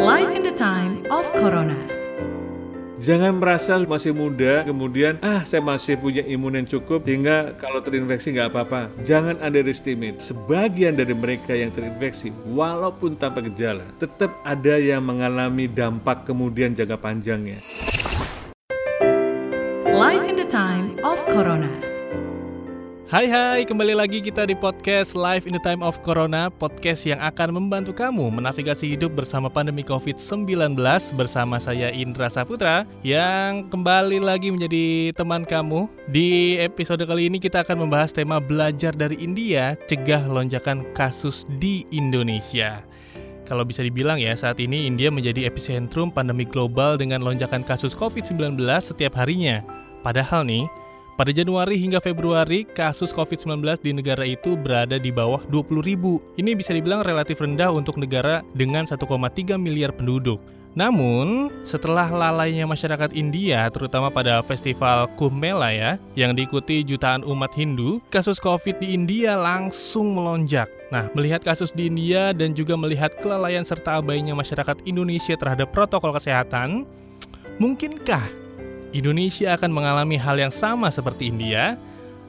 Life in the time of Corona. Jangan merasa masih muda, kemudian ah saya masih punya imun yang cukup sehingga kalau terinfeksi nggak apa-apa. Jangan underestimate. Sebagian dari mereka yang terinfeksi, walaupun tanpa gejala, tetap ada yang mengalami dampak kemudian jangka panjangnya. Life in the time of Corona. Hai hai, kembali lagi kita di podcast Live in the Time of Corona Podcast yang akan membantu kamu menavigasi hidup bersama pandemi COVID-19 Bersama saya Indra Saputra Yang kembali lagi menjadi teman kamu Di episode kali ini kita akan membahas tema belajar dari India Cegah lonjakan kasus di Indonesia kalau bisa dibilang ya, saat ini India menjadi epicentrum pandemi global dengan lonjakan kasus COVID-19 setiap harinya. Padahal nih, pada Januari hingga Februari, kasus COVID-19 di negara itu berada di bawah 20 ribu. Ini bisa dibilang relatif rendah untuk negara dengan 1,3 miliar penduduk. Namun, setelah lalainya masyarakat India, terutama pada festival Kumbh Mela ya, yang diikuti jutaan umat Hindu, kasus COVID di India langsung melonjak. Nah, melihat kasus di India dan juga melihat kelalaian serta abainya masyarakat Indonesia terhadap protokol kesehatan, mungkinkah Indonesia akan mengalami hal yang sama seperti India?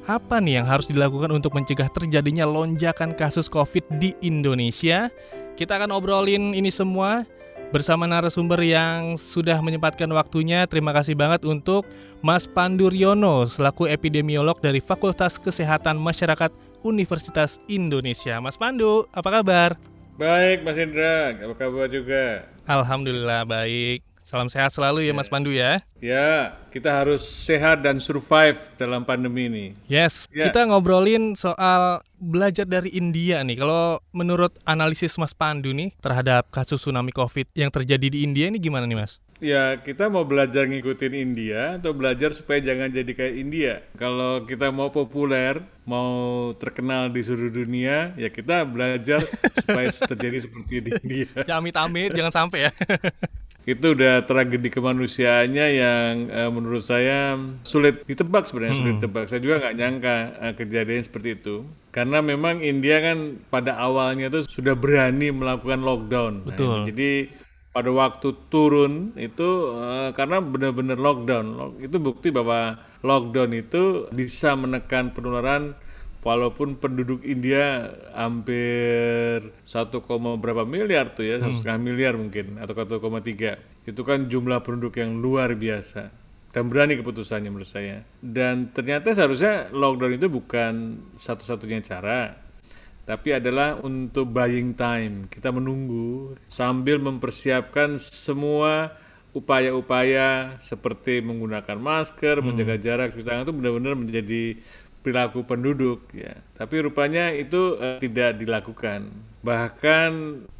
Apa nih yang harus dilakukan untuk mencegah terjadinya lonjakan kasus COVID di Indonesia? Kita akan obrolin ini semua bersama narasumber yang sudah menyempatkan waktunya. Terima kasih banget untuk Mas Pandu Riono selaku epidemiolog dari Fakultas Kesehatan Masyarakat Universitas Indonesia. Mas Pandu, apa kabar? Baik, Mas Indra, apa kabar juga? Alhamdulillah baik. Salam sehat selalu ya Mas Pandu ya. Ya, kita harus sehat dan survive dalam pandemi ini. Yes, Ya. kita ngobrolin soal belajar dari India nih. Kalau menurut analisis Mas Pandu nih terhadap kasus tsunami COVID yang terjadi di India ini gimana nih Mas? Ya, kita mau belajar ngikutin India atau belajar supaya jangan jadi kayak India. Kalau kita mau populer, mau terkenal di seluruh dunia, ya kita belajar supaya terjadi seperti di India. Ya amit-amit jangan sampai ya. Itu udah tragedi kemanusiaannya yang eh, menurut saya sulit ditebak sebenarnya, sulit ditebak. Saya juga nggak nyangka eh, kejadian seperti itu. Karena memang India kan pada awalnya tuh sudah berani melakukan lockdown. Nah, Betul. jadi pada waktu turun itu eh, karena benar-benar lockdown, Lo- itu bukti bahwa lockdown itu bisa menekan penularan walaupun penduduk India hampir 1, koma berapa miliar tuh ya, satu setengah miliar mungkin atau 1,3 itu kan jumlah penduduk yang luar biasa dan berani keputusannya menurut saya. Dan ternyata seharusnya lockdown itu bukan satu-satunya cara, tapi adalah untuk buying time. Kita menunggu sambil mempersiapkan semua upaya-upaya seperti menggunakan masker, menjaga jarak cuci tangan itu benar-benar menjadi perilaku penduduk ya. Tapi rupanya itu eh, tidak dilakukan. Bahkan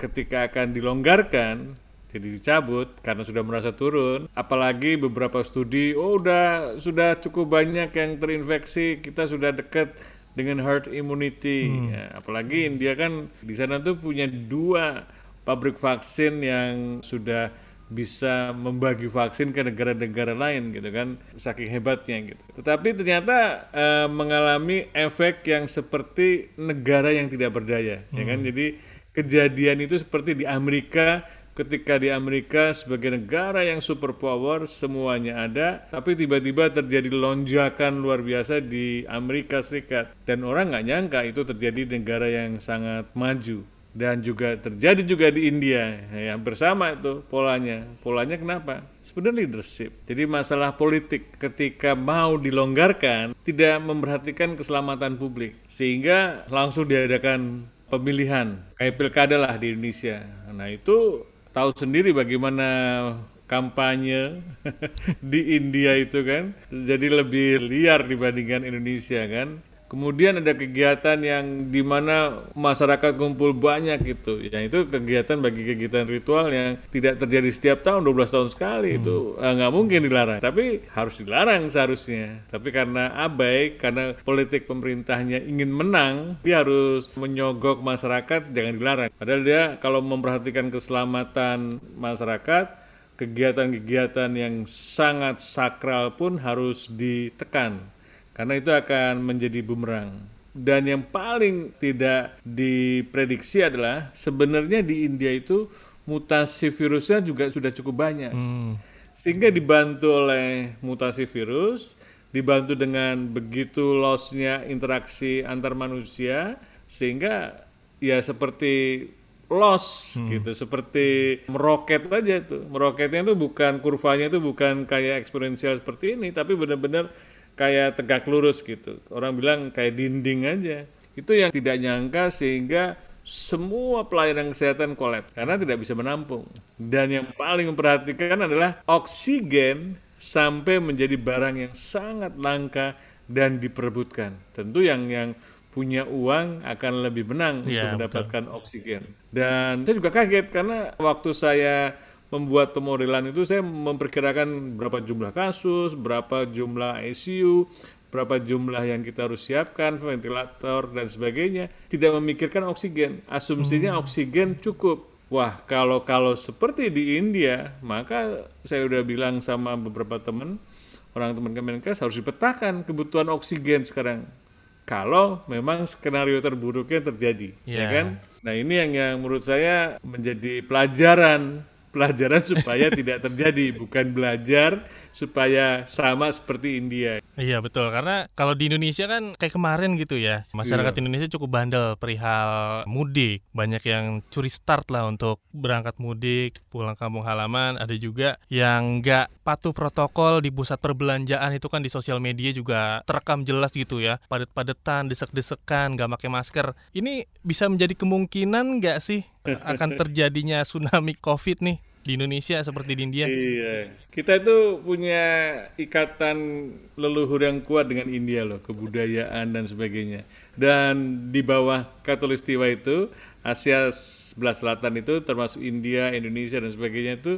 ketika akan dilonggarkan jadi dicabut karena sudah merasa turun. Apalagi beberapa studi, oh udah sudah cukup banyak yang terinfeksi, kita sudah dekat dengan herd immunity. Ya, apalagi India kan di sana tuh punya dua pabrik vaksin yang sudah bisa membagi vaksin ke negara-negara lain gitu kan saking hebatnya gitu. Tetapi ternyata eh, mengalami efek yang seperti negara yang tidak berdaya ya kan. Jadi kejadian itu seperti di Amerika ketika di Amerika sebagai negara yang superpower semuanya ada tapi tiba-tiba terjadi lonjakan luar biasa di Amerika Serikat dan orang nggak nyangka itu terjadi di negara yang sangat maju dan juga terjadi juga di India ya bersama itu polanya. Polanya kenapa? Sebenarnya leadership. Jadi masalah politik ketika mau dilonggarkan tidak memperhatikan keselamatan publik. Sehingga langsung diadakan pemilihan kayak pilkada lah di Indonesia. Nah itu tahu sendiri bagaimana kampanye di India itu kan. Jadi lebih liar dibandingkan Indonesia kan Kemudian ada kegiatan yang di mana masyarakat kumpul banyak gitu. Ya itu kegiatan bagi kegiatan ritual yang tidak terjadi setiap tahun 12 tahun sekali itu eh, nggak mungkin dilarang. Tapi harus dilarang seharusnya. Tapi karena abai, karena politik pemerintahnya ingin menang, dia harus menyogok masyarakat jangan dilarang. Padahal dia kalau memperhatikan keselamatan masyarakat kegiatan-kegiatan yang sangat sakral pun harus ditekan karena itu akan menjadi bumerang. Dan yang paling tidak diprediksi adalah sebenarnya di India itu mutasi virusnya juga sudah cukup banyak. Hmm. Sehingga dibantu oleh mutasi virus, dibantu dengan begitu lossnya interaksi antar manusia, sehingga ya seperti loss gitu, seperti meroket aja itu. Meroketnya itu bukan kurvanya itu bukan kayak eksponensial seperti ini, tapi benar-benar kayak tegak lurus gitu. Orang bilang kayak dinding aja. Itu yang tidak nyangka sehingga semua pelayanan kesehatan kolaps karena tidak bisa menampung. Dan yang paling memperhatikan adalah oksigen sampai menjadi barang yang sangat langka dan diperebutkan. Tentu yang yang punya uang akan lebih menang Iya, untuk mendapatkan oksigen. Dan saya juga kaget karena waktu saya membuat pemodelan itu saya memperkirakan berapa jumlah kasus, berapa jumlah ICU, berapa jumlah yang kita harus siapkan, ventilator dan sebagainya. Tidak memikirkan oksigen. Asumsinya oksigen cukup. Wah, kalau kalau seperti di India, maka saya udah bilang sama beberapa teman, orang teman Kemenkes harus dipetakan kebutuhan oksigen sekarang. Kalau memang skenario terburuknya terjadi, ya Ya. kan? Nah ini yang yang menurut saya menjadi pelajaran, pelajaran supaya tidak terjadi, bukan belajar supaya sama seperti India. Iya betul. Karena kalau di Indonesia kan kayak kemarin gitu ya masyarakat Iya. Indonesia cukup bandel perihal mudik. Banyak yang curi start lah untuk berangkat mudik pulang kampung halaman. Ada juga yang nggak patuh protokol di pusat perbelanjaan. Itu kan di sosial media juga terekam jelas gitu ya. Padet-padetan desek-desekan nggak pakai masker. Ini bisa menjadi kemungkinan nggak sih akan terjadinya tsunami COVID nih di Indonesia seperti di India Iya, kita itu punya ikatan leluhur yang kuat dengan India loh, kebudayaan dan sebagainya. Dan di bawah Katulistiwa itu, Asia sebelah selatan itu termasuk India, Indonesia dan sebagainya itu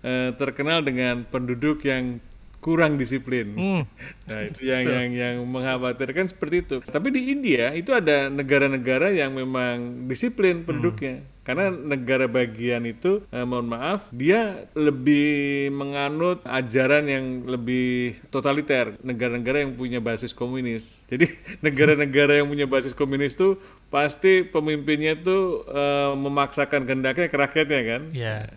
eh, terkenal dengan penduduk yang kurang disiplin. Hmm. Nah, itu yang yang yang mengkhawatirkan seperti itu. Tapi di India itu ada negara-negara yang memang disiplin penduduknya. Karena negara bagian itu, eh, mohon maaf, dia lebih menganut ajaran yang lebih totaliter. Negara-negara yang punya basis komunis. Jadi negara-negara yang punya basis komunis itu pasti pemimpinnya itu eh, memaksakan kehendaknya ke rakyatnya kan. ya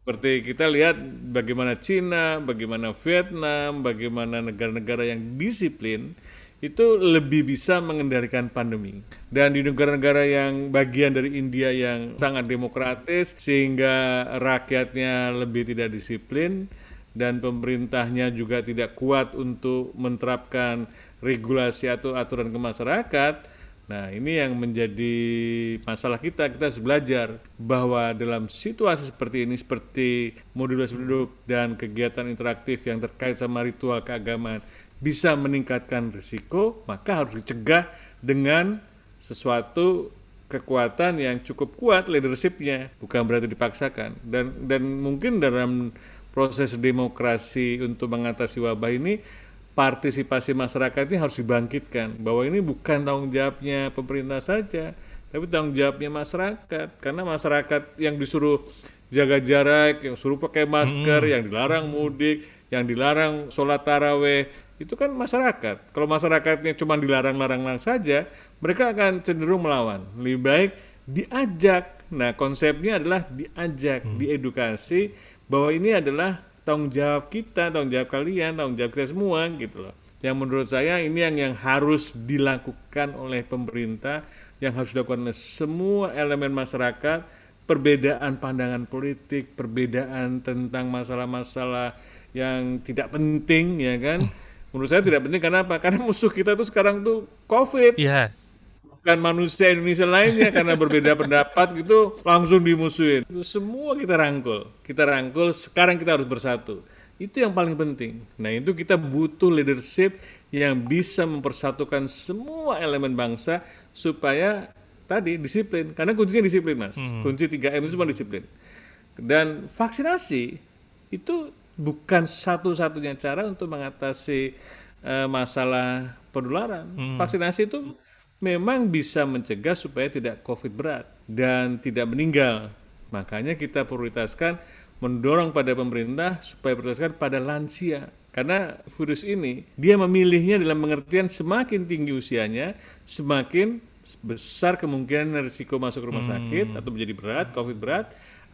Seperti kita lihat bagaimana Cina, bagaimana Vietnam, bagaimana negara-negara yang disiplin itu lebih bisa mengendalikan pandemi. Dan di negara-negara yang bagian dari India yang sangat demokratis sehingga rakyatnya lebih tidak disiplin dan pemerintahnya juga tidak kuat untuk menerapkan regulasi atau aturan ke masyarakat, Nah, ini yang menjadi masalah kita. Kita harus belajar bahwa dalam situasi seperti ini, seperti modulasi penduduk dan kegiatan interaktif yang terkait sama ritual keagamaan, bisa meningkatkan risiko, maka harus dicegah dengan sesuatu kekuatan yang cukup kuat leadershipnya, bukan berarti dipaksakan. Dan dan mungkin dalam proses demokrasi untuk mengatasi wabah ini partisipasi masyarakat ini harus dibangkitkan. Bahwa ini bukan tanggung jawabnya pemerintah saja tapi tanggung jawabnya masyarakat. Karena masyarakat yang disuruh jaga jarak yang suruh pakai masker yang dilarang mudik yang dilarang sholat taraweh itu kan masyarakat. Kalau masyarakatnya cuma dilarang-larang saja mereka akan cenderung melawan. Lebih baik diajak. Nah konsepnya adalah diajak diedukasi bahwa ini adalah tanggung jawab kita, tanggung jawab kalian, tanggung jawab kita semua gitu loh. Yang menurut saya ini yang yang harus dilakukan oleh pemerintah, yang harus dilakukan oleh semua elemen masyarakat, perbedaan pandangan politik, perbedaan tentang masalah-masalah yang tidak penting ya kan. Menurut saya tidak penting karena apa? Karena musuh kita tuh sekarang tuh Covid Iya, bukan manusia Indonesia lainnya karena berbeda pendapat gitu langsung dimusuhin. Itu semua kita rangkul. Kita rangkul, sekarang kita harus bersatu. Itu yang paling penting. Nah, itu kita butuh leadership yang bisa mempersatukan semua elemen bangsa supaya tadi disiplin. Karena kuncinya disiplin, Mas. Kunci 3M itu cuma disiplin. Dan vaksinasi itu bukan satu-satunya cara untuk mengatasi eh, masalah penularan. Vaksinasi itu memang bisa mencegah supaya tidak COVID berat dan tidak meninggal. Makanya kita prioritaskan mendorong pada pemerintah supaya prioritaskan pada lansia. Karena virus ini dia memilihnya dalam pengertian semakin tinggi usianya, semakin besar kemungkinan risiko masuk rumah sakit atau menjadi berat, COVID berat,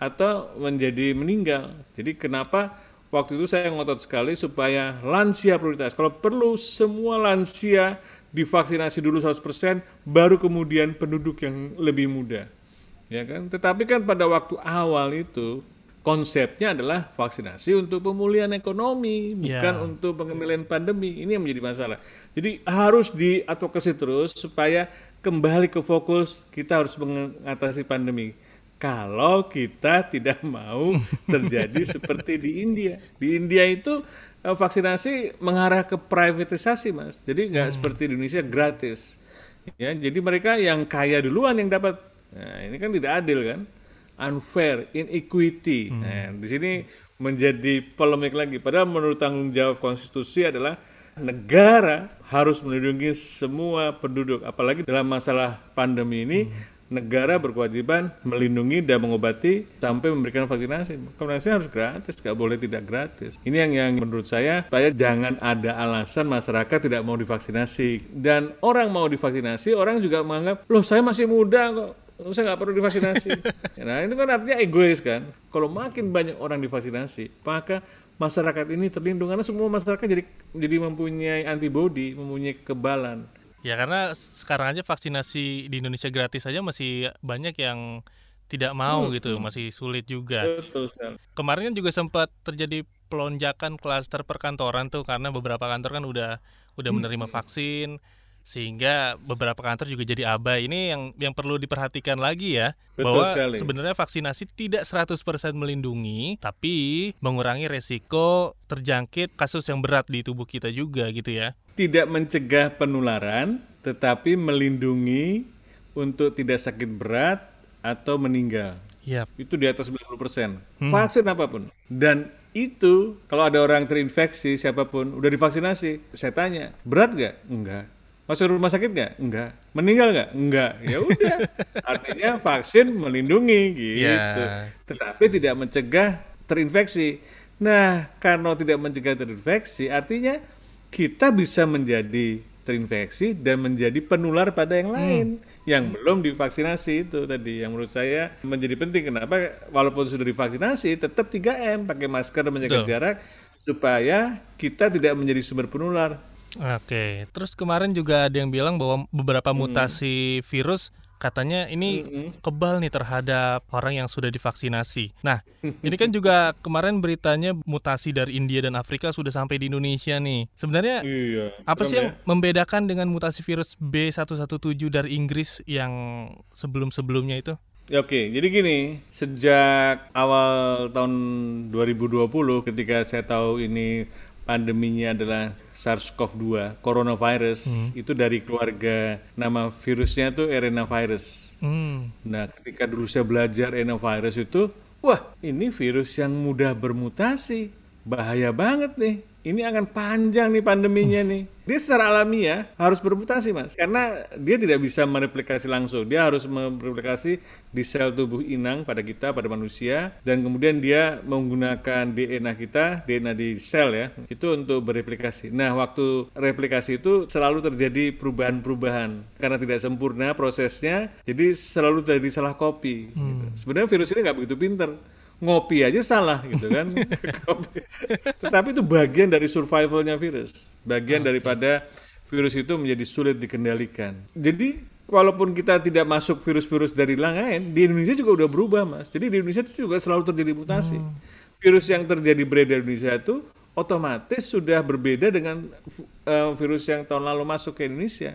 atau menjadi meninggal. Jadi kenapa waktu itu saya ngotot sekali supaya lansia prioritas. Kalau perlu semua lansia divaksinasi dulu 100% baru kemudian penduduk yang lebih muda. Ya kan? Tetapi kan pada waktu awal itu konsepnya adalah vaksinasi untuk pemulihan ekonomi, bukan Ya. untuk pengendalian pandemi. Ini yang menjadi masalah. Jadi harus diadvokasi terus supaya kembali ke fokus kita harus mengatasi pandemi. Kalau kita tidak mau terjadi seperti di India. Di India itu eh, vaksinasi mengarah ke privatisasi, Mas. Jadi nggak seperti di Indonesia gratis. Ya, jadi mereka yang kaya duluan yang dapat. Nah, ini kan tidak adil kan? Unfair, inequity. Nah, di sini menjadi polemik lagi. Padahal menurut tanggung jawab konstitusi adalah negara harus melindungi semua penduduk. Apalagi dalam masalah pandemi ini, negara berkewajiban melindungi dan mengobati sampai memberikan vaksinasi. Vaksinasi harus gratis, nggak boleh tidak gratis. Ini yang yang menurut saya, supaya jangan ada alasan masyarakat tidak mau divaksinasi. Dan orang mau divaksinasi, orang juga menganggap, loh saya masih muda kok, saya nggak perlu divaksinasi. nah itu kan artinya egois kan. Kalau makin banyak orang divaksinasi, maka masyarakat ini terlindung karena semua masyarakat jadi jadi mempunyai antibodi, mempunyai kekebalan. Ya karena sekarang aja vaksinasi di Indonesia gratis aja masih banyak yang tidak mau gitu, masih sulit juga. Betul sekali. Kemarin kan juga sempat terjadi pelonjakan klaster perkantoran tuh karena beberapa kantor kan udah udah menerima vaksin sehingga beberapa kantor juga jadi abai. Ini yang yang perlu diperhatikan lagi ya Betul bahwa sekali. sebenarnya vaksinasi tidak 100% melindungi tapi mengurangi resiko terjangkit kasus yang berat di tubuh kita juga gitu ya. Tidak mencegah penularan, tetapi melindungi untuk tidak sakit berat atau meninggal. Iya. Itu di atas 90%. Vaksin apa pun. Dan itu kalau ada orang terinfeksi siapa pun udah divaksinasi, saya tanya, berat nggak? Enggak. Masuk rumah sakit nggak? Enggak. Meninggal nggak? Enggak. Ya udah. Artinya vaksin melindungi gitu. Ya. Tetapi tidak mencegah terinfeksi. Nah, karena tidak mencegah terinfeksi, artinya kita bisa menjadi terinfeksi dan menjadi penular pada yang lain. Yang belum divaksinasi itu tadi yang menurut saya menjadi penting. Kenapa? Walaupun sudah divaksinasi tetap 3M pakai masker dan menjaga Betul. jarak supaya kita tidak menjadi sumber penular. Oke, terus kemarin juga ada yang bilang bahwa beberapa mutasi virus katanya ini kebal nih terhadap orang yang sudah divaksinasi. Nah, ini kan juga kemarin beritanya mutasi dari India dan Afrika sudah sampai di Indonesia nih. Sebenarnya iya apa sih yang membedakan dengan mutasi virus B117 dari Inggris yang sebelum-sebelumnya itu? Ya, Oke, jadi gini, sejak awal tahun 2020 ketika saya tahu ini pandeminya adalah SARS-CoV-2, coronavirus, itu dari keluarga nama virusnya tuh arenavirus. Hmm. Nah, ketika dulu saya belajar arenavirus itu, wah, ini virus yang mudah bermutasi. Bahaya banget nih. Ini akan panjang nih pandeminya nih. Dia secara alamiah harus bermutasi, Mas. Karena dia tidak bisa mereplikasi langsung. Dia harus mereplikasi di sel tubuh inang pada kita, pada manusia. Dan kemudian dia menggunakan DNA kita, DNA di sel ya, itu untuk bereplikasi. Nah, waktu replikasi itu selalu terjadi perubahan-perubahan. Karena tidak sempurna prosesnya, jadi selalu terjadi salah copy. gitu. Sebenarnya virus ini nggak begitu pinter ngopi aja salah gitu kan. Tetapi itu bagian dari survivalnya virus, bagian daripada virus itu menjadi sulit dikendalikan. Jadi walaupun kita tidak masuk virus-virus dari lain, di Indonesia juga udah berubah mas. Jadi di Indonesia itu juga selalu terjadi mutasi. Virus yang terjadi beredar di Indonesia itu otomatis sudah berbeda dengan uh, virus yang tahun lalu masuk ke Indonesia.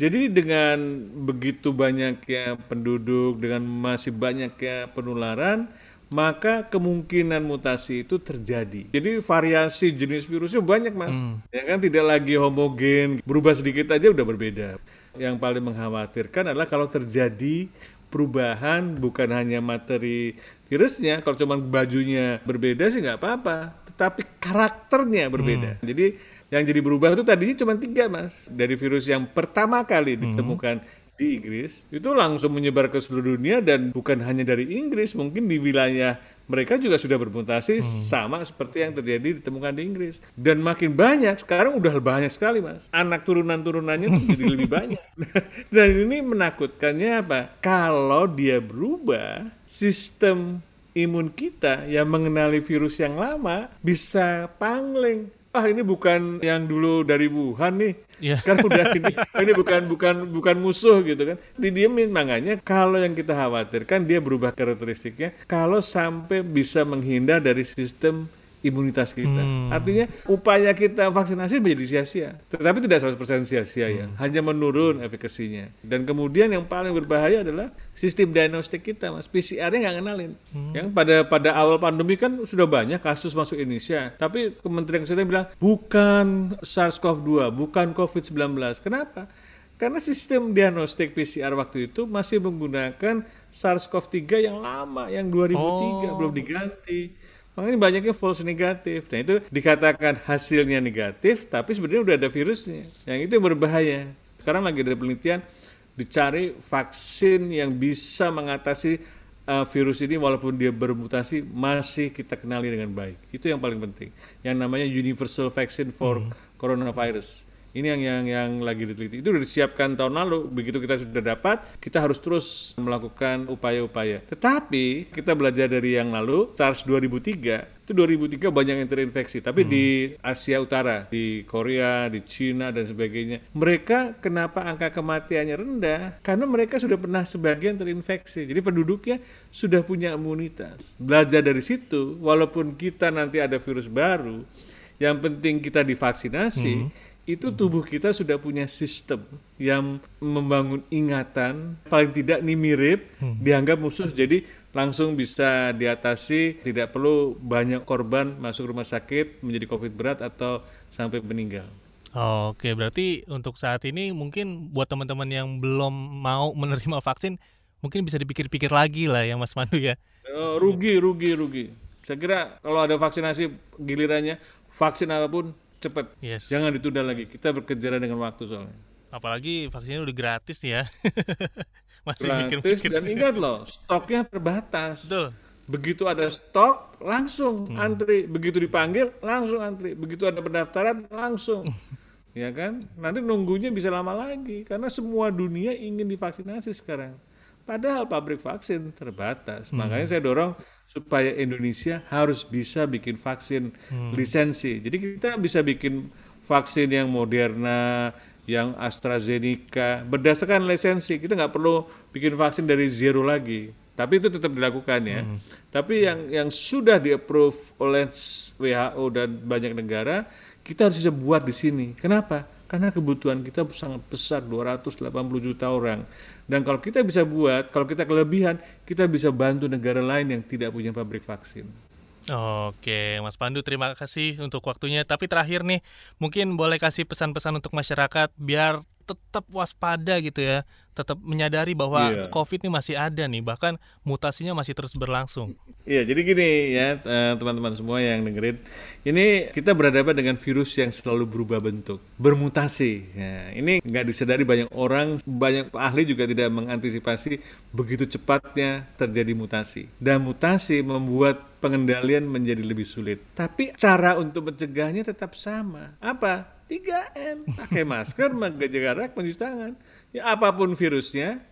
Jadi dengan begitu banyaknya penduduk, dengan masih banyaknya penularan, maka kemungkinan mutasi itu terjadi. Jadi variasi jenis virusnya banyak mas, ya kan tidak lagi homogen, berubah sedikit aja udah berbeda. Yang paling mengkhawatirkan adalah kalau terjadi perubahan bukan hanya materi virusnya, kalau cuma bajunya berbeda sih nggak apa-apa, tetapi karakternya berbeda. Jadi yang jadi berubah itu tadinya cuma tiga mas, dari virus yang pertama kali ditemukan di Inggris. Itu langsung menyebar ke seluruh dunia dan bukan hanya dari Inggris mungkin di wilayah mereka juga sudah bermutasi sama seperti yang terjadi ditemukan di Inggris. Dan makin banyak sekarang udah banyak sekali mas. Anak turunan turunannya jadi lebih banyak. Dan ini menakutkannya apa? Kalau dia berubah sistem imun kita yang mengenali virus yang lama bisa pangling. Ah ini bukan yang dulu dari Wuhan nih. Iya. Sekarang udah ini, ini bukan bukan bukan musuh gitu kan. Didiemin makanya kalau yang kita khawatirkan dia berubah karakteristiknya kalau sampai bisa menghindar dari sistem imunitas kita. Hmm. Artinya upaya kita vaksinasi menjadi sia-sia. Tetapi tidak 100% sia-sia ya, Hmm. hanya menurun efekasinya. Dan kemudian yang paling berbahaya adalah sistem diagnostik kita, Mas. PCR-nya nggak kenalin. Hmm. Yang pada pada awal pandemi kan sudah banyak kasus masuk Indonesia, tapi Kementerian Kesehatan bilang bukan SARS-CoV-2, bukan COVID-19. Kenapa? Karena sistem diagnostik PCR waktu itu masih menggunakan SARS-CoV-3 yang lama, yang 2003 Oh. belum diganti. Makanya banyaknya false negatif. Nah itu dikatakan hasilnya negatif, tapi sebenarnya udah ada virusnya. Yang itu yang berbahaya. Sekarang lagi ada penelitian dicari vaksin yang bisa mengatasi uh, virus ini walaupun dia bermutasi masih kita kenali dengan baik. Itu yang paling penting. Yang namanya universal vaccine for coronavirus. Ini yang yang yang lagi diteliti. Itu sudah disiapkan tahun lalu. Begitu kita sudah dapat, kita harus terus melakukan upaya-upaya. Tetapi kita belajar dari yang lalu, SARS 2003 itu 2003 banyak yang terinfeksi. Tapi di Asia Utara, di Korea, di Cina dan sebagainya, mereka kenapa angka kematiannya rendah? Karena mereka sudah pernah sebagian terinfeksi. Jadi penduduknya sudah punya imunitas. Belajar dari situ, walaupun kita nanti ada virus baru, yang penting kita divaksinasi itu tubuh kita sudah punya sistem yang membangun ingatan paling tidak ini mirip dianggap musuh. Jadi langsung bisa diatasi tidak perlu banyak korban masuk rumah sakit menjadi covid berat atau sampai meninggal. Oke, berarti untuk saat ini mungkin buat teman-teman yang belum mau menerima vaksin, mungkin bisa dipikir-pikir lagi lah ya Mas Pandu ya. Eh, rugi rugi rugi. Saya kira kalau ada vaksinasi gilirannya vaksin apa pun cepat Yes. jangan ditunda lagi kita berkejaran dengan waktu soalnya Apalagi vaksinnya udah gratis ya. Masih gratis mikir-mikir. dan ingat loh stoknya terbatas Betul. begitu ada stok langsung Hmm. antri begitu dipanggil langsung antri begitu ada pendaftaran langsung ya kan nanti nunggunya bisa lama lagi karena semua dunia ingin divaksinasi sekarang padahal pabrik vaksin terbatas Hmm. makanya saya dorong supaya Indonesia harus bisa bikin vaksin Hmm. lisensi. Jadi kita bisa bikin vaksin yang Moderna yang AstraZeneca berdasarkan lisensi. Kita nggak perlu bikin vaksin dari zero lagi. Tapi itu tetap dilakukan ya. Tapi yang yang sudah di approve oleh WHO dan banyak negara kita harus bisa buat di sini. Kenapa? Karena kebutuhan kita sangat besar 280 juta orang dan kalau kita bisa buat kalau kita kelebihan kita bisa bantu negara lain yang tidak punya pabrik vaksin Oke, Mas Pandu terima kasih untuk waktunya. Tapi terakhir nih, mungkin boleh kasih pesan-pesan untuk masyarakat biar tetap waspada gitu ya, tetap menyadari bahwa Iya. COVID ini masih ada nih, bahkan mutasinya masih terus berlangsung. Iya, jadi gini ya eh, teman-teman semua yang dengerin, ini kita berhadapan dengan virus yang selalu berubah bentuk, bermutasi. Ya, ini nggak disadari banyak orang, banyak ahli juga tidak mengantisipasi begitu cepatnya terjadi mutasi. Dan mutasi membuat pengendalian menjadi lebih sulit. Tapi cara untuk mencegahnya tetap sama. Apa? 3M. Pakai masker, menjaga jarak, mencuci tangan. Ya apa pun virusnya,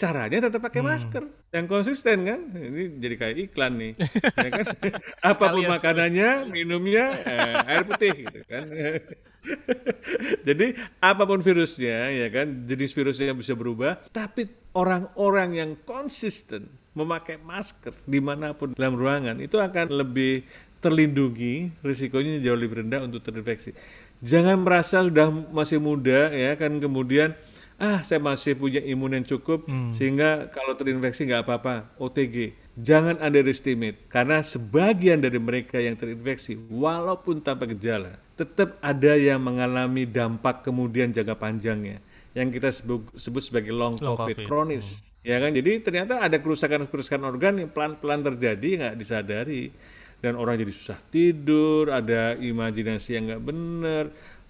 caranya tetap pakai masker. Yang konsisten kan? Ini jadi kayak iklan nih. Ya kan? Apa pun Sekalian, makanannya minumnya eh, air putih gitu kan? Jadi apa pun virusnya ya kan? Jenis virusnya bisa berubah. Tapi orang-orang yang konsisten memakai masker di mana pun dalam ruangan itu akan lebih terlindungi risikonya jauh lebih rendah untuk terinfeksi jangan merasa sudah masih muda ya kan kemudian ah saya masih punya imun yang cukup sehingga kalau terinfeksi nggak apa-apa. OTG jangan underestimate karena sebagian dari mereka yang terinfeksi walaupun tanpa gejala tetap ada yang mengalami dampak kemudian jangka panjangnya yang kita sebut, sebut sebagai long, Long COVID, COVID. kronis ya kan? Jadi ternyata ada kerusakan-kerusakan organ yang pelan-pelan terjadi nggak disadari dan orang jadi susah tidur ada imajinasi yang nggak benar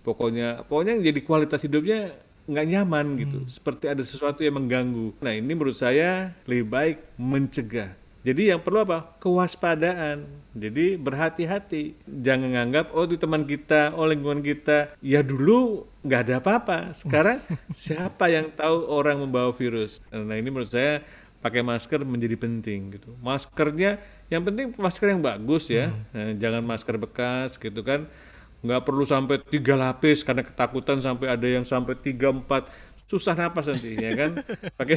pokoknya pokoknya jadi kualitas hidupnya nggak nyaman gitu. Seperti ada sesuatu yang mengganggu. Nah ini menurut saya lebih baik mencegah. Jadi yang perlu apa? Kewaspadaan. Jadi berhati-hati. Jangan nganggap oh itu teman kita oh lingkungan kita. Ya dulu nggak ada apa-apa. Sekarang siapa yang tahu orang membawa virus? Nah ini menurut saya pakai masker menjadi penting gitu. Maskernya yang penting masker yang bagus ya, nah, jangan masker bekas gitu kan. Nggak perlu sampai tiga lapis karena ketakutan sampai ada yang sampai tiga empat susah napas nanti ya kan. Pakai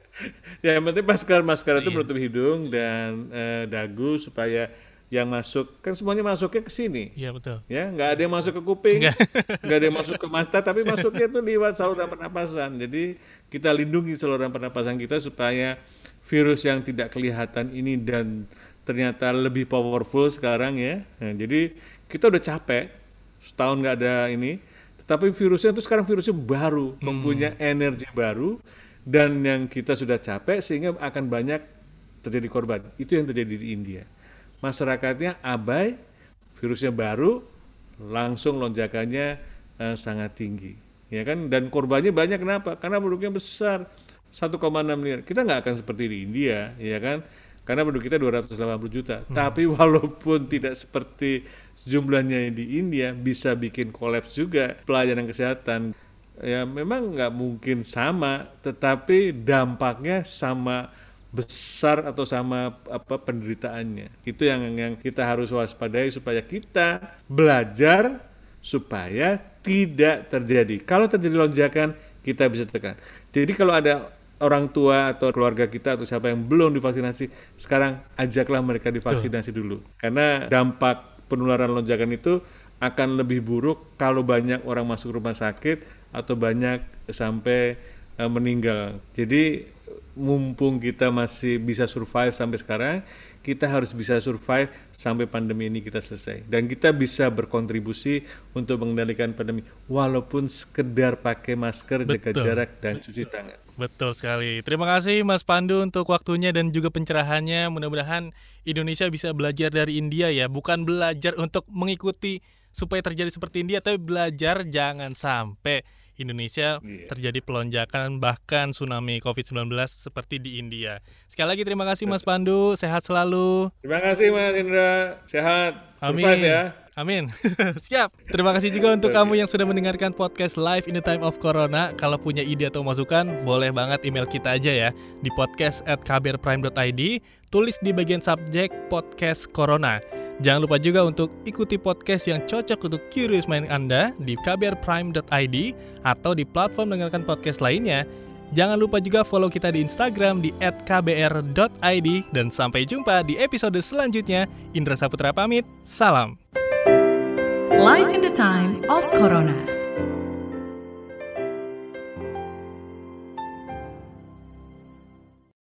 ya yang penting masker masker itu Iya. menutup hidung dan eh, dagu supaya yang masuk kan semuanya masuknya ke sini. Iya betul. ya nggak ada yang masuk ke kuping Nggak. ada yang masuk ke mata tapi masuknya itu lewat saluran pernapasan. Jadi kita lindungi saluran pernapasan kita supaya virus yang tidak kelihatan ini dan ternyata lebih powerful sekarang ya. Nah, jadi kita udah capek setahun nggak ada ini tetapi virusnya itu sekarang virusnya baru mempunyai energi baru dan yang kita sudah capek sehingga akan banyak terjadi korban. Itu yang terjadi di India masyarakatnya abai virusnya baru langsung lonjakannya eh, sangat tinggi. Ya kan? Dan korbannya banyak kenapa? Karena penduduknya besar 1,6 miliar. Kita nggak akan seperti di India ya kan? Karena penduduk kita 280 juta. Tapi walaupun tidak seperti jumlahnya di India bisa bikin kolaps juga pelayanan kesehatan. Ya memang nggak mungkin sama tetapi dampaknya sama besar atau sama apa penderitaannya. Itu yang yang kita harus waspadai supaya kita belajar supaya tidak terjadi. Kalau terjadi lonjakan kita bisa tekan. Jadi kalau ada orang tua atau keluarga kita atau siapa yang belum divaksinasi sekarang ajaklah mereka divaksinasi dulu. Karena dampak penularan lonjakan itu akan lebih buruk kalau banyak orang masuk rumah sakit atau banyak sampai eh, meninggal. Jadi mumpung kita masih bisa survive sampai sekarang, kita harus bisa survive sampai pandemi ini kita selesai. Dan kita bisa berkontribusi untuk mengendalikan pandemi walaupun sekedar pakai masker, jaga Betul. jarak dan cuci tangan. Betul sekali. Terima kasih Mas Pandu untuk waktunya dan juga pencerahannya. Mudah-mudahan Indonesia bisa belajar dari India ya, bukan belajar untuk mengikuti supaya terjadi seperti India, tapi belajar jangan sampai Indonesia Iya. terjadi pelonjakan bahkan tsunami COVID-19 seperti di India. Sekali lagi terima kasih Mas Pandu, sehat selalu. Terima kasih Mas Indra, sehat, Amin. survive ya. Amin. Siap. Terima kasih juga untuk kamu yang sudah mendengarkan podcast Live in the Time of Corona. Kalau punya ide atau masukan, boleh banget email kita aja ya di podcast at kbrprime.id. Tulis di bagian subjek podcast Corona. Jangan lupa juga untuk ikuti podcast yang cocok untuk curious mind Anda di kbrprime.id atau di platform mendengarkan podcast lainnya. Jangan lupa juga follow kita di Instagram di @kbr.id dan sampai jumpa di episode selanjutnya. Indra Saputra pamit. Salam. Life in the time of Corona.